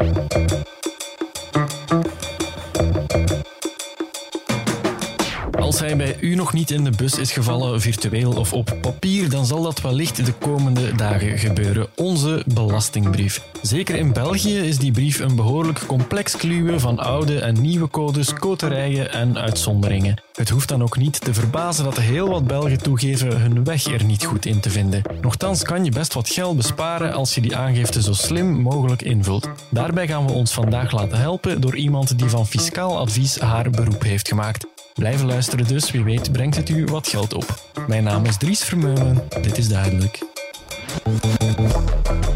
thank you hij bij u nog niet in de bus is gevallen, virtueel of op papier, dan zal dat wellicht de komende dagen gebeuren. Onze belastingbrief. Zeker in België is die brief een behoorlijk complex kluwen van oude en nieuwe codes, koterijen en uitzonderingen. Het hoeft dan ook niet te verbazen dat heel wat Belgen toegeven hun weg er niet goed in te vinden. Nochtans kan je best wat geld besparen als je die aangifte zo slim mogelijk invult. Daarbij gaan we ons vandaag laten helpen door iemand die van fiscaal advies haar beroep heeft gemaakt. Blijven luisteren dus, wie weet brengt het u wat geld op. Mijn naam is Dries Vermeulen, dit is Duidelijk.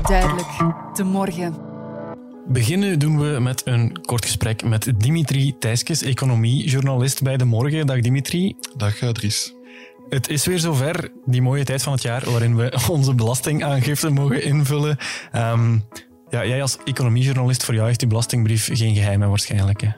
Duidelijk, de morgen. Beginnen doen we met een kort gesprek met Dimitri Thijskes, economiejournalist bij De Morgen. Dag Dimitri. Dag eh, Dries. Het is weer zover, die mooie tijd van het jaar waarin we onze belastingaangifte mogen invullen. Ehm, ja, jij als economiejournalist, voor jou heeft die belastingbrief geen geheimen waarschijnlijk. Hè?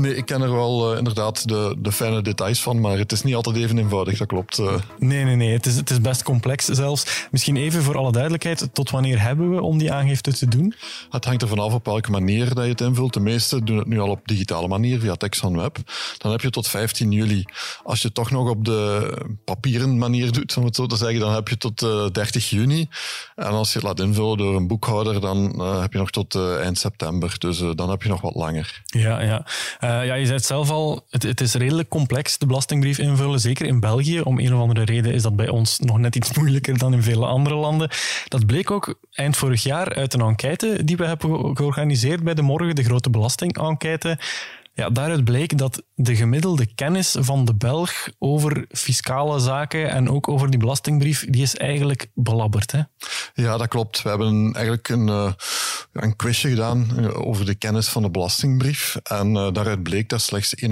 Nee, ik ken er wel uh, inderdaad de, de fijne details van, maar het is niet altijd even eenvoudig, dat klopt. Uh. Nee, nee, nee. Het is, het is best complex zelfs. Misschien even voor alle duidelijkheid, tot wanneer hebben we om die aangifte te doen? Het hangt er vanaf op welke manier dat je het invult. De meesten doen het nu al op digitale manier, via Texan Web. Dan heb je tot 15 juli. Als je het toch nog op de papieren manier doet, om het zo te zeggen, dan heb je tot uh, 30 juni. En als je het laat invullen door een boekhouder, dan heb je nog tot eind september. Dus dan heb je nog wat langer. Ja, ja. Uh, ja, je zei het zelf al, het, het, is redelijk complex, de belastingbrief invullen. Zeker in België. Om een of andere reden is dat bij ons nog net iets moeilijker dan in vele andere landen. Dat bleek ook eind vorig jaar uit een enquête die we hebben georganiseerd bij De Morgen, de grote belastingenquête. Ja, daaruit bleek dat de gemiddelde kennis van de Belg over fiscale zaken en ook over die belastingbrief, die is eigenlijk belabberd. Hè? Ja, dat klopt. We hebben eigenlijk een, uh, een quizje gedaan over de kennis van de belastingbrief. En uh, daaruit bleek dat slechts 31%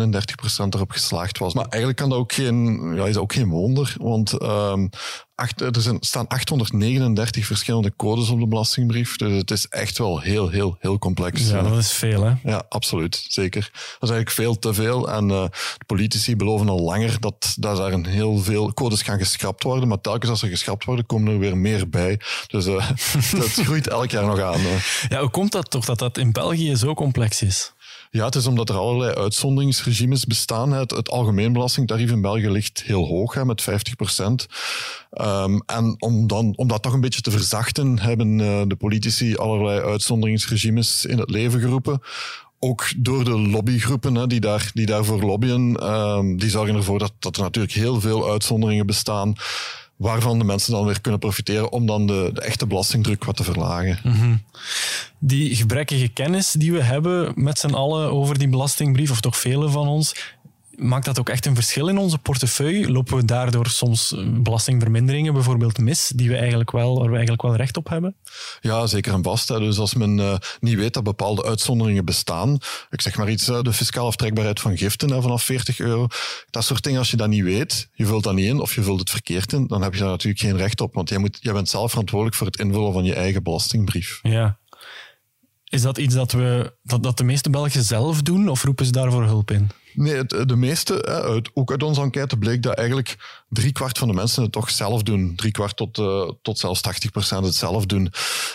erop geslaagd was. Maar eigenlijk kan dat ook geen, ja, is dat ook geen wonder, want uh, Acht, er zijn, staan 839 verschillende codes op de belastingbrief. Dus het is echt wel heel, heel, heel complex. Ja, dat is veel, hè? Ja, absoluut. Zeker. Dat is eigenlijk veel te veel. En uh, de politici beloven al langer dat, dat er een heel veel codes gaan geschrapt worden. Maar telkens als ze geschrapt worden, komen er weer meer bij. Dus uh, dat groeit elk jaar nog aan. Uh. Ja, hoe komt dat toch dat dat in België zo complex is? Ja, het is omdat er allerlei uitzonderingsregimes bestaan. Het, algemeen belastingtarief in België ligt heel hoog, hè, met 50 procent. Um, en om, dan, om dat toch een beetje te verzachten, hebben uh, de politici allerlei uitzonderingsregimes in het leven geroepen ook door de lobbygroepen hè, die, daar, die daarvoor lobbyen, um, die zorgen ervoor dat, dat er natuurlijk heel veel uitzonderingen bestaan waarvan de mensen dan weer kunnen profiteren om dan de, de echte belastingdruk wat te verlagen. -hmm. Die gebrekkige kennis die we hebben met z'n allen over die belastingbrief, of toch velen van ons, maakt dat ook echt een verschil in onze portefeuille? Lopen we daardoor soms belastingverminderingen bijvoorbeeld mis, die we eigenlijk wel, waar we eigenlijk wel recht op hebben? Ja, zeker en vast. Hè. Dus als men uh, niet weet dat bepaalde uitzonderingen bestaan, ik zeg maar iets, uh, de fiscale aftrekbaarheid van giften hè, vanaf 40 euro, dat soort dingen, als je dat niet weet, je vult dat niet in of je vult het verkeerd in, dan heb je daar natuurlijk geen recht op, want jij, moet, jij bent zelf verantwoordelijk voor het invullen van je eigen belastingbrief. Ja. Is dat iets dat, we, dat, dat de meeste Belgen zelf doen of roepen ze daarvoor hulp in? Nee, de meeste, uit, ook uit onze enquête bleek dat eigenlijk driekwart van de mensen het toch zelf doen. Driekwart tot, uh, tot zelfs 80 procent het zelf doen.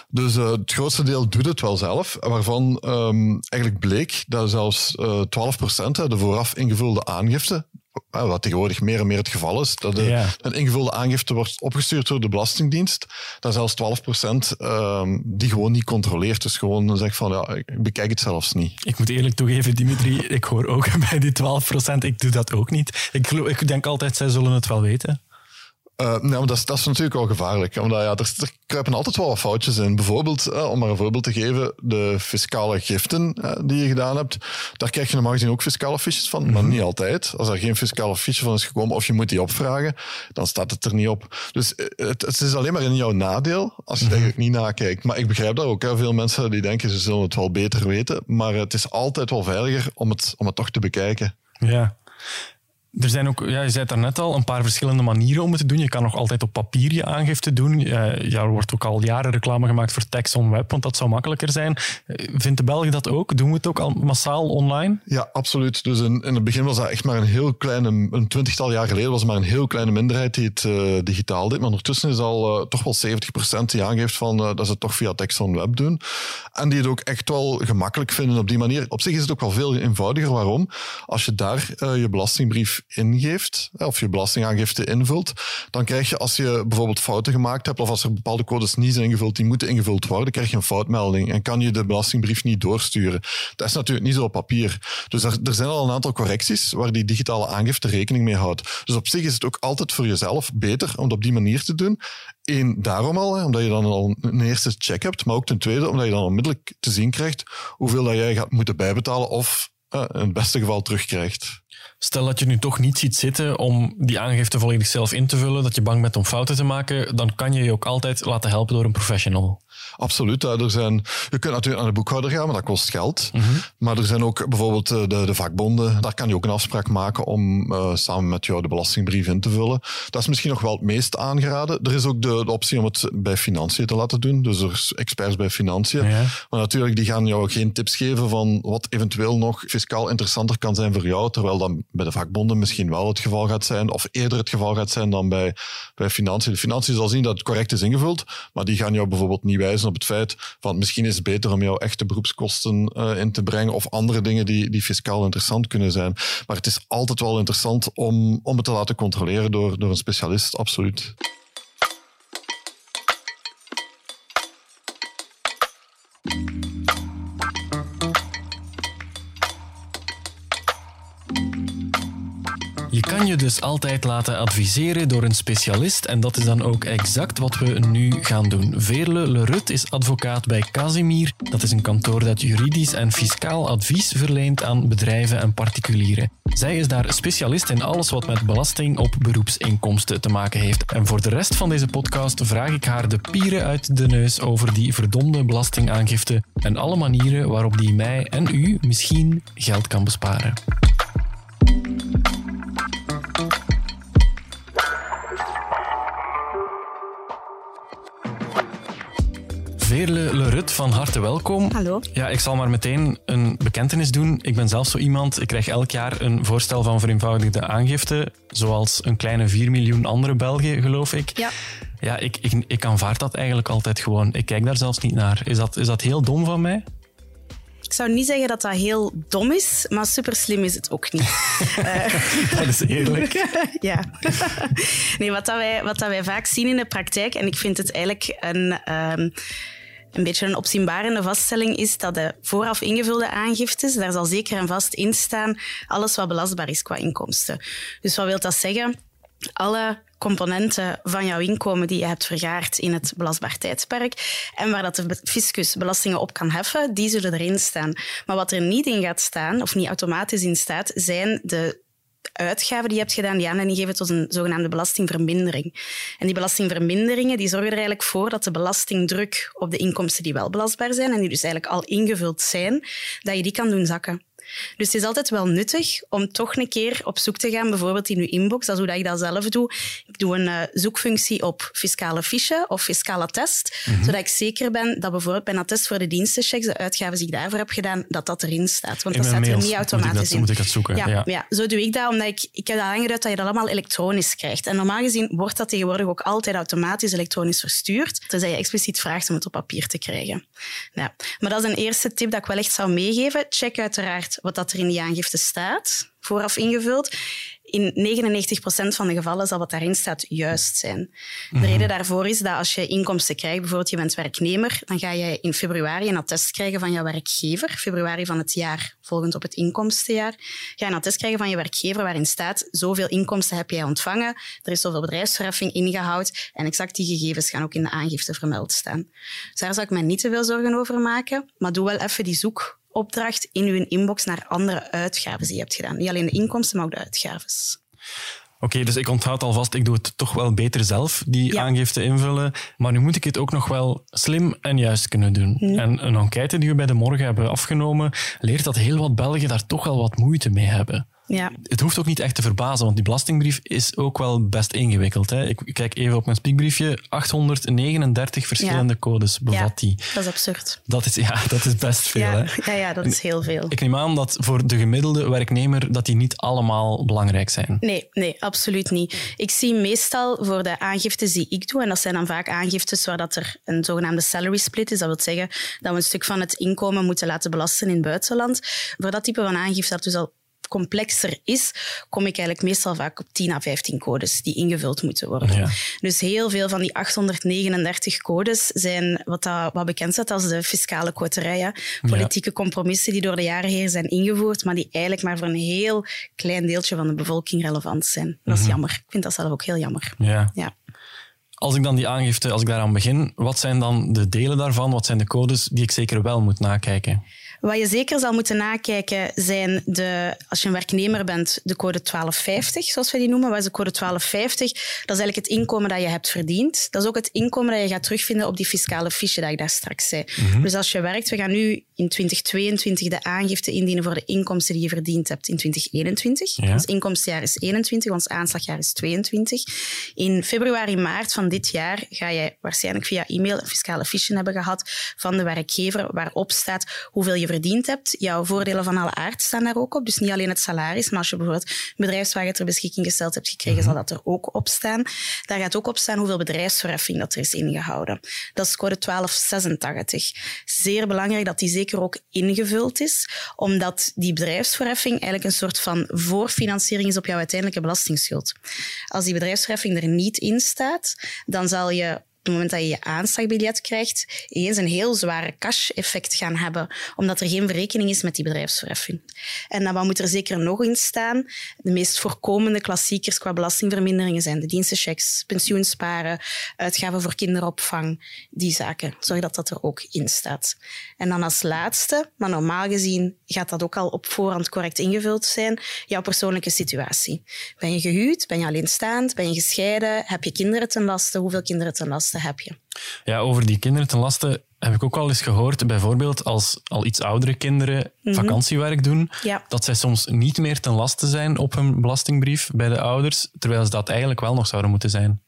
Dus uh, het grootste deel doet het wel zelf, waarvan um, eigenlijk bleek dat zelfs uh, 12 procent de vooraf ingevulde aangifte, wat tegenwoordig meer en meer het geval is, dat de, ja. een ingevulde aangifte wordt opgestuurd door de Belastingdienst, dat zelfs 12 procent um, die gewoon niet controleert. Dus gewoon zegt van, ja, ik bekijk het zelfs niet. Ik moet eerlijk toegeven, Dimitri, ik hoor ook bij die 12 procent, ik doe dat ook niet. Ik, ik denk altijd, zij zullen het wel weten. Uh, nee, maar dat is, dat is natuurlijk wel gevaarlijk. Omdat ja, er, er kruipen altijd wel wat foutjes in. Bijvoorbeeld, uh, om maar een voorbeeld te geven, de fiscale giften uh, die je gedaan hebt. Daar krijg je normaal gezien ook fiscale fiches van, mm -hmm. maar niet altijd. Als er geen fiscale fiche van is gekomen of je moet die opvragen, dan staat het er niet op. Dus het, het is alleen maar in jouw nadeel als je mm -hmm. eigenlijk niet nakijkt. Maar ik begrijp dat ook. Hè. Veel mensen die denken ze zullen het wel beter weten. Maar het is altijd wel veiliger om het, om het toch te bekijken. Ja. Er zijn ook, ja, je zei het daarnet al, een paar verschillende manieren om het te doen. Je kan nog altijd op papier je aangifte doen. Ja, er wordt ook al jaren reclame gemaakt voor Tax on Web, want dat zou makkelijker zijn. Eh, vindt de Belgen dat ook? Doen we het ook al massaal online? Ja, absoluut. Dus in, in het begin was dat echt maar een heel kleine, een twintigtal jaar geleden was er maar een heel kleine minderheid die het uh, digitaal deed. Maar ondertussen is al uh, toch wel 70% die aangeeft van, dat ze het toch via Tax on Web doen. En die het ook echt wel gemakkelijk vinden op die manier. Op zich is het ook wel veel eenvoudiger. Waarom? Als je daar je belastingbrief ingeeft, of je belastingaangifte invult, dan krijg je als je bijvoorbeeld fouten gemaakt hebt, of als er bepaalde codes niet zijn ingevuld, die moeten ingevuld worden, krijg je een foutmelding en kan je de belastingbrief niet doorsturen. Dat is natuurlijk niet zo op papier. Dus er, er zijn al een aantal correcties waar die digitale aangifte rekening mee houdt. Dus op zich is het ook altijd voor jezelf beter om het op die manier te doen. Eén, daarom al, omdat je dan al een eerste check hebt, maar ook ten tweede, omdat je dan onmiddellijk te zien krijgt hoeveel dat jij gaat moeten bijbetalen of uh, in het beste geval terugkrijgt. Stel dat je nu toch niet ziet zitten om die aangifte volledig zelf in te vullen, dat je bang bent om fouten te maken, dan kan je je ook altijd laten helpen door een professional. Absoluut. Er zijn, je kunt natuurlijk naar de boekhouder gaan, maar dat kost geld. Mm -hmm. Maar er zijn ook bijvoorbeeld de, de vakbonden. Daar kan je ook een afspraak maken om uh, samen met jou de belastingbrief in te vullen. Dat is misschien nog wel het meest aangeraden. Er is ook de, de optie om het bij financiën te laten doen. Dus er is experts bij financiën. Ja. Maar natuurlijk, die gaan jou geen tips geven van wat eventueel nog fiscaal interessanter kan zijn voor jou. Terwijl dat bij de vakbonden misschien wel het geval gaat zijn. Of eerder het geval gaat zijn dan bij, bij financiën. De financiën zal zien dat het correct is ingevuld. Maar die gaan jou bijvoorbeeld niet wijzen op het feit van misschien is het beter om jouw echte beroepskosten uh, in te brengen of andere dingen die, die fiscaal interessant kunnen zijn. Maar het is altijd wel interessant om, om het te laten controleren door, door een specialist, absoluut. Je dus altijd laten adviseren door een specialist en dat is dan ook exact wat we nu gaan doen. Veerle Lerut is advocaat bij Casimir. Dat is een kantoor dat juridisch en fiscaal advies verleent aan bedrijven en particulieren. Zij is daar specialist in alles wat met belasting op beroepsinkomsten te maken heeft. En voor de rest van deze podcast vraag ik haar de pieren uit de neus over die verdomde belastingaangifte en alle manieren waarop die mij en u misschien geld kan besparen. Veerle Lerut, van harte welkom. Hallo. Ja, ik zal maar meteen een bekentenis doen. Ik ben zelf zo iemand, ik krijg elk jaar een voorstel van vereenvoudigde aangifte, zoals een kleine 4 miljoen andere Belgen, geloof ik. Ja. Ja, ik, ik, ik aanvaard dat eigenlijk altijd gewoon. Ik kijk daar zelfs niet naar. Is dat, is dat heel dom van mij? Ik zou niet zeggen dat dat heel dom is, maar super slim is het ook niet. dat is eerlijk. ja. nee, wat, dat wij, wat dat wij vaak zien in de praktijk, en ik vind het eigenlijk een. Um, een beetje een opzienbarende vaststelling is dat de vooraf ingevulde aangiftes, daar zal zeker en vast in staan alles wat belastbaar is qua inkomsten. Dus wat wil dat zeggen? Alle componenten van jouw inkomen die je hebt vergaard in het belastbaar tijdsperk en waar dat de fiscus belastingen op kan heffen, die zullen erin staan. Maar wat er niet in gaat staan, of niet automatisch in staat, zijn de uitgaven die je hebt gedaan die aanleiding geven tot een zogenaamde belastingvermindering. En die belastingverminderingen die zorgen er eigenlijk voor dat de belastingdruk op de inkomsten die wel belastbaar zijn en die dus eigenlijk al ingevuld zijn, dat je die kan doen zakken. Dus het is altijd wel nuttig om toch een keer op zoek te gaan, bijvoorbeeld in uw inbox. Dat is hoe ik dat zelf doe. Ik doe een uh, zoekfunctie op fiscale fiche of fiscale test, mm -hmm. zodat ik zeker ben dat bijvoorbeeld bij een attest voor de dienstenchecks, de uitgaven die ik daarvoor heb gedaan, dat dat erin staat. Want in dat staat mails er niet automatisch moet ik dat, in. Moet ik dat zoeken? Ja, ja. ja, zo doe ik dat, omdat ik, ik heb dat aangeduid dat je dat allemaal elektronisch krijgt. En normaal gezien wordt dat tegenwoordig ook altijd automatisch elektronisch verstuurd, tenzij je expliciet vraagt om het op papier te krijgen. Ja. Maar dat is een eerste tip dat ik wel echt zou meegeven. Check uiteraard wat dat er in die aangifte staat, vooraf ingevuld. In 99% van de gevallen zal wat daarin staat juist zijn. De Mhm. reden daarvoor is dat als je inkomsten krijgt, bijvoorbeeld je bent werknemer, dan ga je in februari een attest krijgen van jouw werkgever, februari van het jaar volgend op het inkomstenjaar, ga je een attest krijgen van je werkgever waarin staat zoveel inkomsten heb jij ontvangen, er is zoveel bedrijfsverheffing ingehoud en exact die gegevens gaan ook in de aangifte vermeld staan. Dus daar zou ik mij niet te veel zorgen over maken, maar doe wel even die zoek opdracht in uw inbox naar andere uitgaven die je hebt gedaan. Niet alleen de inkomsten, maar ook de uitgaves. Oké, dus ik onthoud alvast, ik doe het toch wel beter zelf, die Ja. aangifte invullen. Maar nu moet ik het ook nog wel slim en juist kunnen doen. En een enquête die we bij De Morgen hebben afgenomen, leert dat heel wat Belgen daar toch wel wat moeite mee hebben. Ja. Het hoeft ook niet echt te verbazen, want die belastingbrief is ook wel best ingewikkeld. Hè? Ik kijk even op mijn spiekbriefje. 839 verschillende codes bevat ja, die. Dat is absurd. Dat is, ja, dat is best veel. Ja, Hè? ja, ja, dat is heel veel. Ik neem aan dat voor de gemiddelde werknemer dat die niet allemaal belangrijk zijn. Nee, nee, absoluut niet. Ik zie meestal voor de aangiftes die ik doe, en dat zijn dan vaak aangiftes waar dat er een zogenaamde salary split is. Dat wil zeggen dat we een stuk van het inkomen moeten laten belasten in het buitenland. Voor dat type van aangifte, dat dus al complexer is, kom ik eigenlijk meestal vaak op 10 à 15 codes die ingevuld moeten worden. Ja. Dus heel veel van die 839 codes zijn wat, dat, wat bekend staat als de fiscale koterij. hè. Politieke compromissen die door de jaren heen zijn ingevoerd, maar die eigenlijk maar voor een heel klein deeltje van de bevolking relevant zijn. Dat is jammer. Ik vind dat zelf ook heel jammer. Ja. Ja. Als ik dan die aangifte, als ik daaraan begin, wat zijn dan de delen daarvan? Wat zijn de codes die ik zeker wel moet nakijken? Wat je zeker zal moeten nakijken zijn, de, als je een werknemer bent, de code 1250, zoals we die noemen. Wat is de code 1250? Dat is eigenlijk het inkomen dat je hebt verdiend. Dat is ook het inkomen dat je gaat terugvinden op die fiscale fiche dat ik daar straks zei. Dus als je werkt, we gaan nu in 2022 de aangifte indienen voor de inkomsten die je verdiend hebt in 2021. Ja. Ons inkomstenjaar is 21, ons aanslagjaar is 22. In februari, maart van dit jaar ga je waarschijnlijk via e-mail een fiscale fiche hebben gehad van de werkgever waarop staat hoeveel je verdiend hebt. Jouw voordelen van alle aard staan daar ook op. Dus niet alleen het salaris, maar als je bijvoorbeeld een bedrijfswagen ter beschikking gesteld hebt gekregen, zal dat er ook op staan. Daar gaat ook op staan hoeveel bedrijfsverheffing dat er is ingehouden. Dat is code 1286. Zeer belangrijk dat die zeker ook ingevuld is, omdat die bedrijfsverheffing eigenlijk een soort van voorfinanciering is op jouw uiteindelijke belastingsschuld. Als die bedrijfsverheffing er niet in staat, dan zal je het moment dat je je aanslagbiljet krijgt, ineens een heel zware cash-effect gaan hebben, omdat er geen verrekening is met die bedrijfsverheffing. En dan wat moet er zeker nog in staan? De meest voorkomende klassiekers qua belastingverminderingen zijn de dienstenchecks, pensioensparen, uitgaven voor kinderopvang, die zaken. Zorg dat dat er ook in staat. En dan als laatste, maar normaal gezien gaat dat ook al op voorhand correct ingevuld zijn, jouw persoonlijke situatie. Ben je gehuwd? Ben je alleenstaand? Ben je gescheiden? Heb je kinderen ten laste? Hoeveel kinderen ten laste heb je? Ja, over die kinderen ten laste heb ik ook al eens gehoord, bijvoorbeeld als al iets oudere kinderen vakantiewerk doen, Ja. dat zij soms niet meer ten laste zijn op hun belastingbrief bij de ouders, terwijl ze dat eigenlijk wel nog zouden moeten zijn.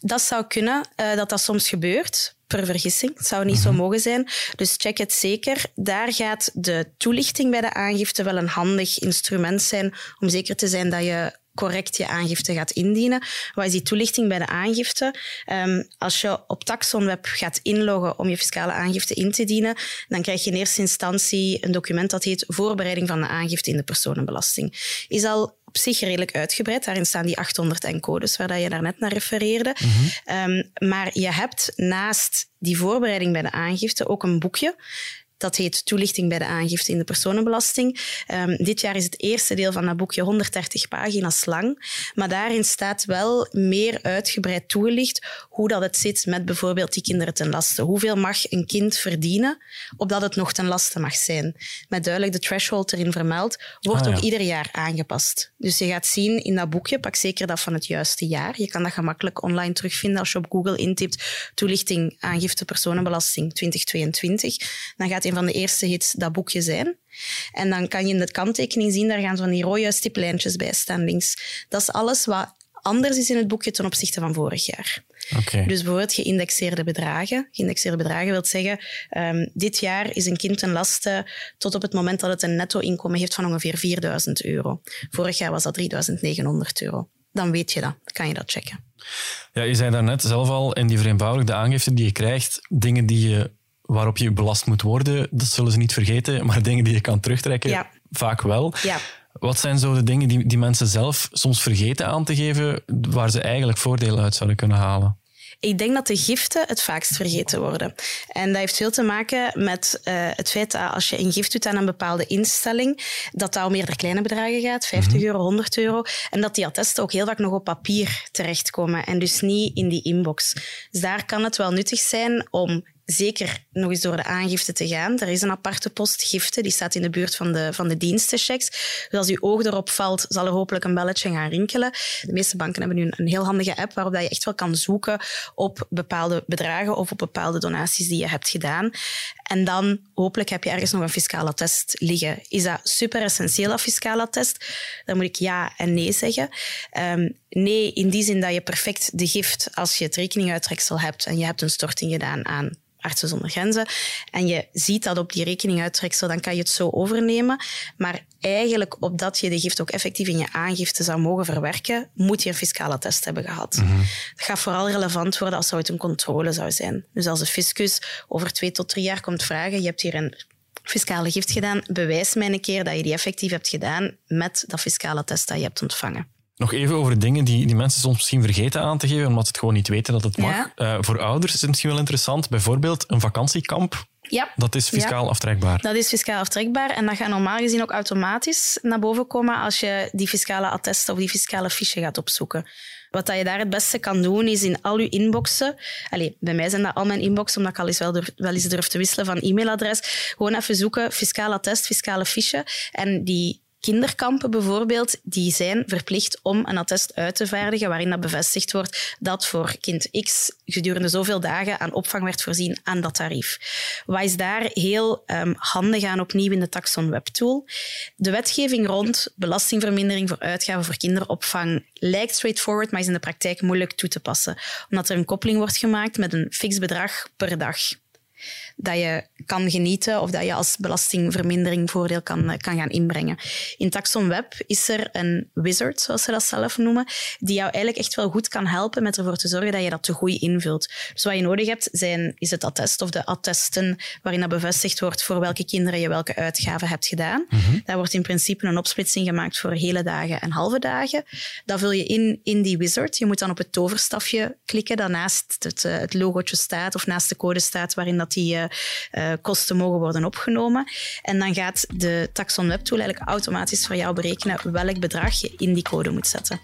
Dat zou kunnen, eh, dat dat soms gebeurt. Per vergissing. Het zou niet zo mogen zijn. Dus check het zeker. Daar gaat de toelichting bij de aangifte wel een handig instrument zijn om zeker te zijn dat je correct je aangifte gaat indienen. Wat is die toelichting bij de aangifte? Ehm, als je op TaxonWeb gaat inloggen om je fiscale aangifte in te dienen, dan krijg je in eerste instantie een document dat heet voorbereiding van de aangifte in de personenbelasting. Is al op zich redelijk uitgebreid. Daarin staan die 800 en codes waar dat je daarnet naar refereerde. Ehm, maar je hebt naast die voorbereiding bij de aangifte ook een boekje. Dat heet Toelichting bij de aangifte in de personenbelasting. Ehm, dit jaar is het eerste deel van dat boekje 130 pagina's lang. Maar daarin staat wel meer uitgebreid toegelicht hoe dat het zit met bijvoorbeeld die kinderen ten laste. Hoeveel mag een kind verdienen opdat het nog ten laste mag zijn? Met duidelijk de threshold erin vermeld, wordt Ah, ja. ook ieder jaar aangepast. Dus je gaat zien in dat boekje, pak zeker dat van het juiste jaar. Je kan dat gemakkelijk online terugvinden als je op Google intipt toelichting aangifte personenbelasting 2022. Dan gaat een van de eerste hits dat boekje zijn. En dan kan je in de kanttekening zien, daar gaan van die rode stiplijntjes bij staan links. Dat is alles wat anders is in het boekje ten opzichte van vorig jaar. Oké. Dus bijvoorbeeld geïndexeerde bedragen. Geïndexeerde bedragen wil zeggen, ehm, dit jaar is een kind ten laste tot op het moment dat het een netto-inkomen heeft van ongeveer 4000 euro. Vorig jaar was dat 3900 euro. Dan weet je dat, kan je dat checken. Ja, je zei daarnet zelf al, in die vereenvoudigde aangifte die je krijgt, dingen die je, waarop je belast moet worden, dat zullen ze niet vergeten, maar dingen die je kan terugtrekken, Ja. vaak wel. Ja. Wat zijn zo de dingen die, die mensen zelf soms vergeten aan te geven, waar ze eigenlijk voordelen uit zouden kunnen halen? Ik denk dat de giften het vaakst vergeten worden. En dat heeft veel te maken met eh, het feit dat als je een gift doet aan een bepaalde instelling, dat dat om eerder kleine bedragen gaat, 50 euro, 100 euro. En dat die attesten ook heel vaak nog op papier terechtkomen en dus niet in die inbox. Dus daar kan het wel nuttig zijn om zeker nog eens door de aangifte te gaan. Er is een aparte post, giften, die staat in de buurt van de, van de dienstenchecks. Dus als uw oog erop valt, zal er hopelijk een belletje gaan rinkelen. De meeste banken hebben nu een, heel handige app waarop je echt wel kan zoeken op bepaalde bedragen of op bepaalde donaties die je hebt gedaan. En dan hopelijk heb je ergens nog een fiscale test liggen. Is dat super essentieel, dat fiscale test? Dan moet ik ja en nee zeggen. Um, nee, in die zin dat je perfect de gift, als je het rekeninguittreksel hebt en je hebt een storting gedaan aan Artsen zonder Grenzen, en je ziet dat op die rekeninguittreksel, dan kan je het zo overnemen. Maar eigenlijk, opdat je de gift ook effectief in je aangifte zou mogen verwerken, moet je een fiscale test hebben gehad. Mm Dat gaat vooral relevant worden als het een controle zou zijn. Dus als de fiscus over twee tot drie jaar komt vragen, je hebt hier een fiscale gift gedaan, bewijs mij een keer dat je die effectief hebt gedaan met dat fiscale test dat je hebt ontvangen. Nog even over dingen die, die mensen soms misschien vergeten aan te geven, omdat ze het gewoon niet weten dat het mag. Uh, voor ouders is het misschien wel interessant. Bijvoorbeeld een vakantiekamp. Ja. Dat is fiscaal aftrekbaar. Dat is fiscaal aftrekbaar en dat gaat normaal gezien ook automatisch naar boven komen als je die fiscale attest of die fiscale fiche gaat opzoeken. Wat dat je daar het beste kan doen, is in al je inboxen. Allee, bij mij zijn dat al mijn inboxen, omdat ik al eens wel, durf, wel eens durf te wisselen van e-mailadres. Gewoon even zoeken, fiscale attest, fiscale fiche. En die kinderkampen bijvoorbeeld, die zijn verplicht om een attest uit te vaardigen waarin dat bevestigd wordt dat voor kind X gedurende zoveel dagen aan opvang werd voorzien aan dat tarief. Wat is daar heel um, handig aan opnieuw in de Taxon Web Tool? De wetgeving rond belastingvermindering voor uitgaven voor kinderopvang lijkt straightforward, maar is in de praktijk moeilijk toe te passen, omdat er een koppeling wordt gemaakt met een fix bedrag per dag dat je kan genieten of dat je als belastingvermindering voordeel kan, eh, kan gaan inbrengen. In Taxon Web is er een wizard, zoals ze dat zelf noemen, die jou eigenlijk echt wel goed kan helpen met ervoor te zorgen dat je dat te goed invult. Dus wat je nodig hebt, zijn, is het attest of de attesten waarin dat bevestigd wordt voor welke kinderen je welke uitgaven hebt gedaan. Mm Daar wordt in principe een opsplitsing gemaakt voor hele dagen en halve dagen. Dat vul je in in die wizard. Je moet dan op het toverstafje klikken dat naast het, eh, het logootje staat of naast de code staat waarin dat die uh, kosten mogen worden opgenomen. En dan gaat de Taxon Web Tool eigenlijk automatisch voor jou berekenen welk bedrag je in die code moet zetten.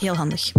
Heel handig.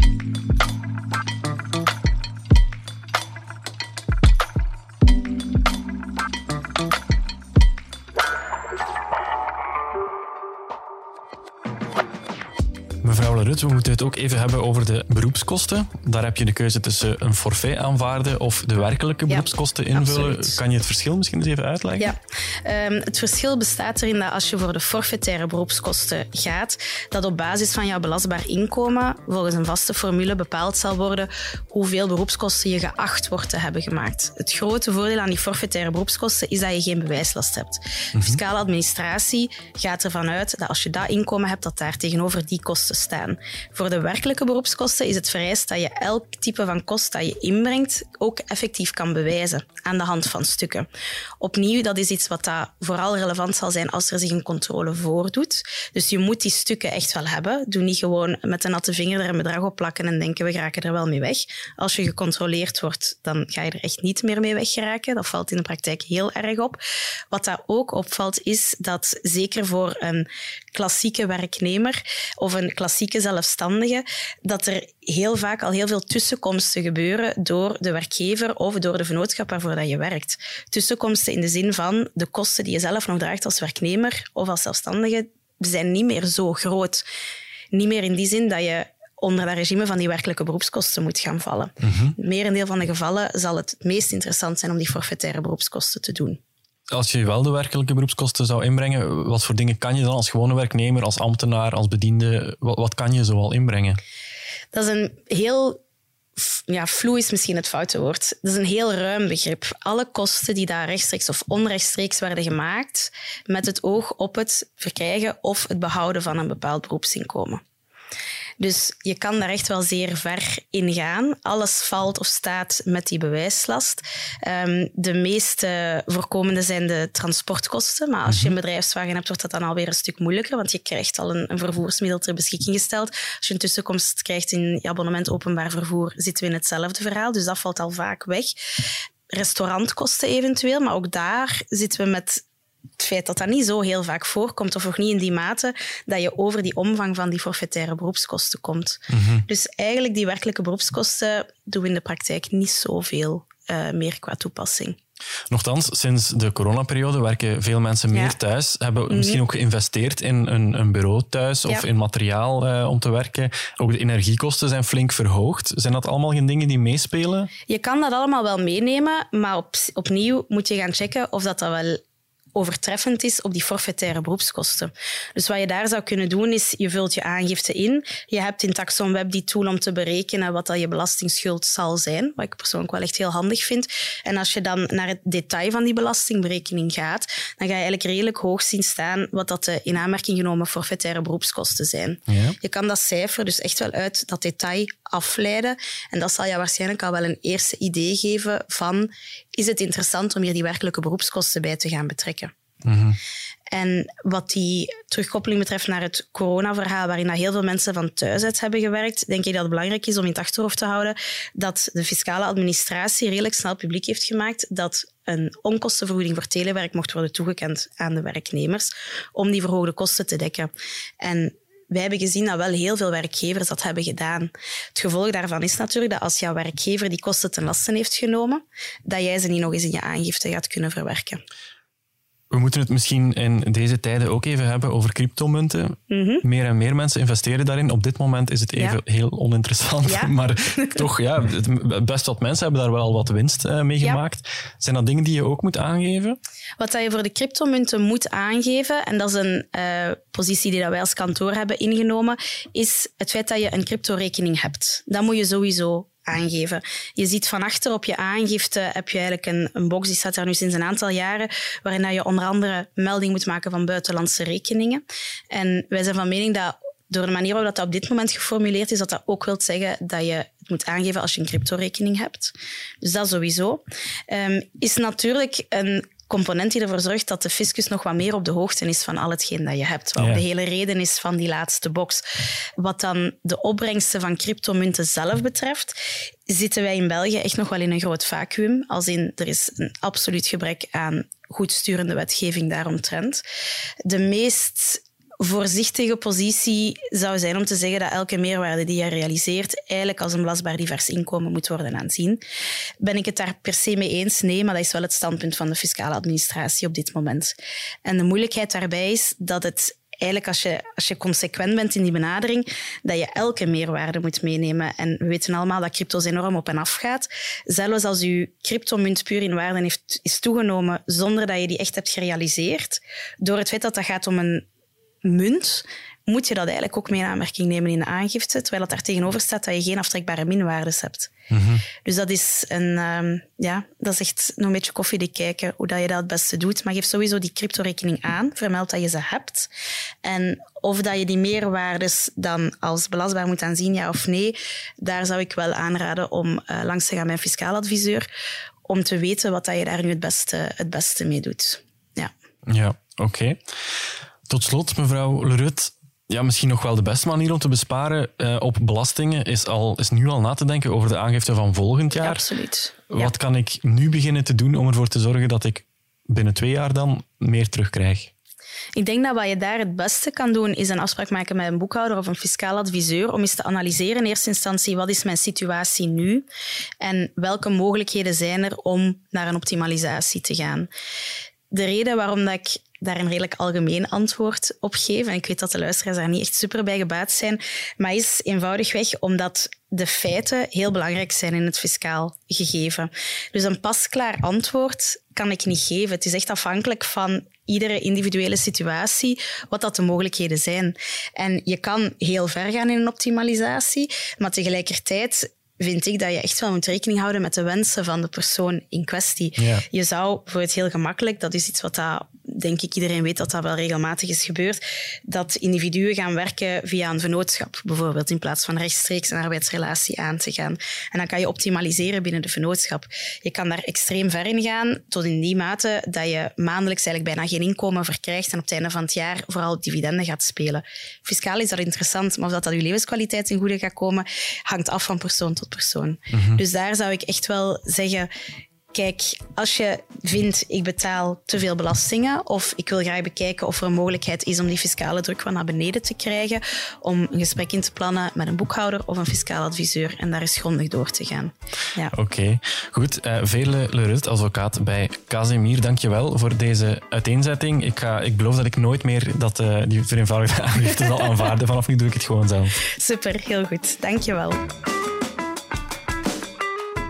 We moeten het ook even hebben over de beroepskosten. Daar heb je de keuze tussen een forfait aanvaarden of de werkelijke beroepskosten invullen. Kan je het verschil misschien eens even uitleggen? Ja, um, het verschil bestaat erin dat als je voor de forfaitaire beroepskosten gaat, dat op basis van jouw belastbaar inkomen volgens een vaste formule bepaald zal worden hoeveel beroepskosten je geacht wordt te hebben gemaakt. Het grote voordeel aan die forfaitaire beroepskosten is dat je geen bewijslast hebt. Mm Fiscale administratie gaat ervan uit dat als je dat inkomen hebt, dat daar tegenover die kosten staan. Voor de werkelijke beroepskosten is het vereist dat je elk type van kost dat je inbrengt ook effectief kan bewijzen aan de hand van stukken. Opnieuw, dat is iets wat dat vooral relevant zal zijn als er zich een controle voordoet. Dus je moet die stukken echt wel hebben. Doe niet gewoon met een natte vinger er een bedrag op plakken en denken we geraken er wel mee weg. Als je gecontroleerd wordt, dan ga je er echt niet meer mee weggeraken. Dat valt in de praktijk heel erg op. Wat daar ook opvalt, is dat zeker voor een klassieke werknemer of een klassieke zelfstandige, dat er heel vaak al heel veel tussenkomsten gebeuren door de werkgever of door de vennootschap waarvoor dat je werkt. Tussenkomsten in de zin van de kosten die je zelf nog draagt als werknemer of als zelfstandige zijn niet meer zo groot. Niet meer in die zin dat je onder dat regime van die werkelijke beroepskosten moet gaan vallen. Mm -hmm. Merendeel van de gevallen zal het het meest interessant zijn om die forfaitaire beroepskosten te doen. Als je wel de werkelijke beroepskosten zou inbrengen, wat voor dingen kan je dan als gewone werknemer, als ambtenaar, als bediende, wat, wat kan je zoal inbrengen? Dat is een heel ja, vloe is misschien het foute woord. Dat is een heel ruim begrip. Alle kosten die daar rechtstreeks of onrechtstreeks werden gemaakt met het oog op het verkrijgen of het behouden van een bepaald beroepsinkomen. Dus je kan daar echt wel zeer ver in gaan. Alles valt of staat met die bewijslast. Um, de meeste voorkomende zijn de transportkosten. Maar als je een mhm. bedrijfswagen hebt, wordt dat dan alweer een stuk moeilijker, want je krijgt al een, een vervoersmiddel ter beschikking gesteld. Als je een tussenkomst krijgt in je abonnement openbaar vervoer, zitten we in hetzelfde verhaal. Dus dat valt al vaak weg restaurantkosten eventueel, maar ook daar zitten we met het feit dat dat niet zo heel vaak voorkomt, of nog niet in die mate, dat je over die omvang van die forfaitaire beroepskosten komt. Mhm. Dus eigenlijk die werkelijke beroepskosten doen we in de praktijk niet zoveel uh, meer qua toepassing. Nochtans, sinds de coronaperiode werken veel mensen meer Ja. thuis. Hebben misschien ook geïnvesteerd in een, een bureau thuis of Ja. in materiaal eh, om te werken. Ook de energiekosten zijn flink verhoogd. Zijn dat allemaal geen dingen die meespelen? Je kan dat allemaal wel meenemen, maar op, opnieuw moet je gaan checken of dat, dat wel overtreffend is op die forfaitaire beroepskosten. Dus wat je daar zou kunnen doen, is je vult je aangifte in. Je hebt in TaxonWeb die tool om te berekenen wat dat je belastingsschuld zal zijn, wat ik persoonlijk wel echt heel handig vind. En als je dan naar het detail van die belastingberekening gaat, dan ga je eigenlijk redelijk hoog zien staan wat dat de in aanmerking genomen forfaitaire beroepskosten zijn. Ja. Je kan dat cijfer dus echt wel uit dat detail afleiden. En dat zal je waarschijnlijk al wel een eerste idee geven van is het interessant om hier die werkelijke beroepskosten bij te gaan betrekken. En wat die terugkoppeling betreft naar het coronaverhaal, waarin dat heel veel mensen van thuis uit hebben gewerkt, denk ik dat het belangrijk is om in het achterhoofd te houden dat de fiscale administratie redelijk snel publiek heeft gemaakt dat een onkostenvergoeding voor telewerk mocht worden toegekend aan de werknemers om die verhoogde kosten te dekken. En wij hebben gezien dat wel heel veel werkgevers dat hebben gedaan. Het gevolg daarvan is natuurlijk dat als jouw werkgever die kosten ten laste heeft genomen, dat jij ze niet nog eens in je aangifte gaat kunnen verwerken. We moeten het misschien in deze tijden ook even hebben over cryptomunten. Meer en meer mensen investeren daarin. Op dit moment is het even Mhm. Ja. heel oninteressant. Ja. Maar toch, ja, het- best wat mensen hebben daar wel wat winst eh, mee Ja. gemaakt. Zijn dat dingen die je ook moet aangeven? Wat dat je voor de cryptomunten moet aangeven, en dat is een eh, positie die dat wij als kantoor hebben ingenomen, is het feit dat je een cryptorekening hebt. Dat moet je sowieso aangeven. Je ziet van achter op je aangifte heb je eigenlijk een, een box, die staat daar nu sinds een aantal jaren, waarin dat je onder andere melding moet maken van buitenlandse rekeningen. En wij zijn van mening dat door de manier waarop dat op dit moment geformuleerd is, dat dat ook wil zeggen dat je het moet aangeven als je een cryptorekening hebt. Dus dat sowieso. Ehm, is natuurlijk een component die ervoor zorgt dat de fiscus nog wat meer op de hoogte is van al hetgeen dat je hebt. Wat Ja. de hele reden is van die laatste box. Wat dan de opbrengsten van cryptomunten zelf betreft, zitten wij in België echt nog wel in een groot vacuüm. Als in, er is een absoluut gebrek aan goed sturende wetgeving daaromtrent. De meest voorzichtige positie zou zijn om te zeggen dat elke meerwaarde die je realiseert eigenlijk als een belastbaar divers inkomen moet worden aanzien. Ben ik het daar per se mee eens? Nee, maar dat is wel het standpunt van de fiscale administratie op dit moment. En de moeilijkheid daarbij is dat het eigenlijk als je, als je consequent bent in die benadering, dat je elke meerwaarde moet meenemen. En we weten allemaal dat crypto's enorm op en af gaat. Zelfs als je cryptomunt puur in waarde heeft, is toegenomen zonder dat je die echt hebt gerealiseerd, door het feit dat dat gaat om een munt, moet je dat eigenlijk ook mee in aanmerking nemen in de aangifte, terwijl dat daar tegenover staat dat je geen aftrekbare minwaardes hebt. Dus dat is, een, ehm, ja, dat is echt nog een beetje koffiedik kijken hoe dat je dat het beste doet. Maar geef sowieso die cryptorekening aan, vermeld dat je ze hebt. En of dat je die meerwaardes dan als belastbaar moet aanzien, ja of nee, daar zou ik wel aanraden om eh, langs te gaan bij een fiscaal adviseur, om te weten wat dat je daar nu het beste, het beste mee doet. Ja. Ja, oké. Tot slot, mevrouw Lerut. Ja, misschien nog wel de beste manier om te besparen eh, op belastingen is, al, is nu al na te denken over de aangifte van volgend jaar. Absoluut. Ja. Wat kan ik nu beginnen te doen om ervoor te zorgen dat ik binnen twee jaar dan meer terugkrijg? Ik denk dat wat je daar het beste kan doen, is een afspraak maken met een boekhouder of een fiscaal adviseur om eens te analyseren in eerste instantie wat is mijn situatie nu en welke mogelijkheden zijn er om naar een optimalisatie te gaan. De reden waarom dat ik daar een redelijk algemeen antwoord op geef, en ik weet dat de luisteraars daar niet echt super bij gebaat zijn, maar is eenvoudigweg omdat de feiten heel belangrijk zijn in het fiscaal gegeven. Dus een pasklaar antwoord kan ik niet geven. Het is echt afhankelijk van iedere individuele situatie, wat dat de mogelijkheden zijn. En je kan heel ver gaan in een optimalisatie, maar tegelijkertijd vind ik dat je echt wel moet rekening houden met de wensen van de persoon in kwestie. Ja. Je zou voor het heel gemakkelijk, dat is iets wat dat, denk ik iedereen weet dat dat wel regelmatig is gebeurd, dat individuen gaan werken via een vennootschap, bijvoorbeeld, in plaats van rechtstreeks een arbeidsrelatie aan te gaan. En dan kan je optimaliseren binnen de vennootschap. Je kan daar extreem ver in gaan, tot in die mate dat je maandelijks eigenlijk bijna geen inkomen verkrijgt en op het einde van het jaar vooral dividenden gaat spelen. Fiscaal is dat interessant, maar of dat, dat je levenskwaliteit ten goede gaat komen, hangt af van persoon tot persoon. Dus daar zou ik echt wel zeggen, kijk, als je vindt ik betaal te veel belastingen of ik wil graag bekijken of er een mogelijkheid is om die fiscale druk wat naar beneden te krijgen, om een gesprek in te plannen met een boekhouder of een fiscaal adviseur en daar eens grondig door te gaan. Ja. Oké, goed. Uh, Vele Lerut, advocaat bij Casimir, dankjewel voor deze uiteenzetting. Ik, ga, ik beloof dat ik nooit meer dat, uh, die vereenvoudigde aangifte zal aanvaarden. Vanaf nu doe ik het gewoon zelf. Super, heel goed. Dankjewel.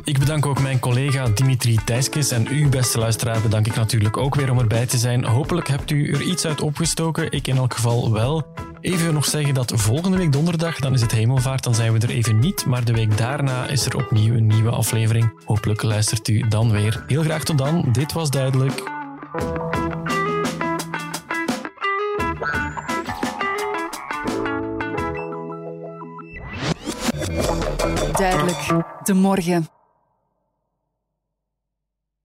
Ik bedank ook mijn collega Dimitri Thijskes en u, beste luisteraar, bedank ik natuurlijk ook weer om erbij te zijn. Hopelijk hebt u er iets uit opgestoken, ik in elk geval wel. Even nog zeggen dat volgende week donderdag, dan is het hemelvaart, dan zijn we er even niet, maar de week daarna is er opnieuw een nieuwe aflevering. Hopelijk luistert u dan weer. Heel graag tot dan, dit was duidelijk. Duidelijk, de morgen.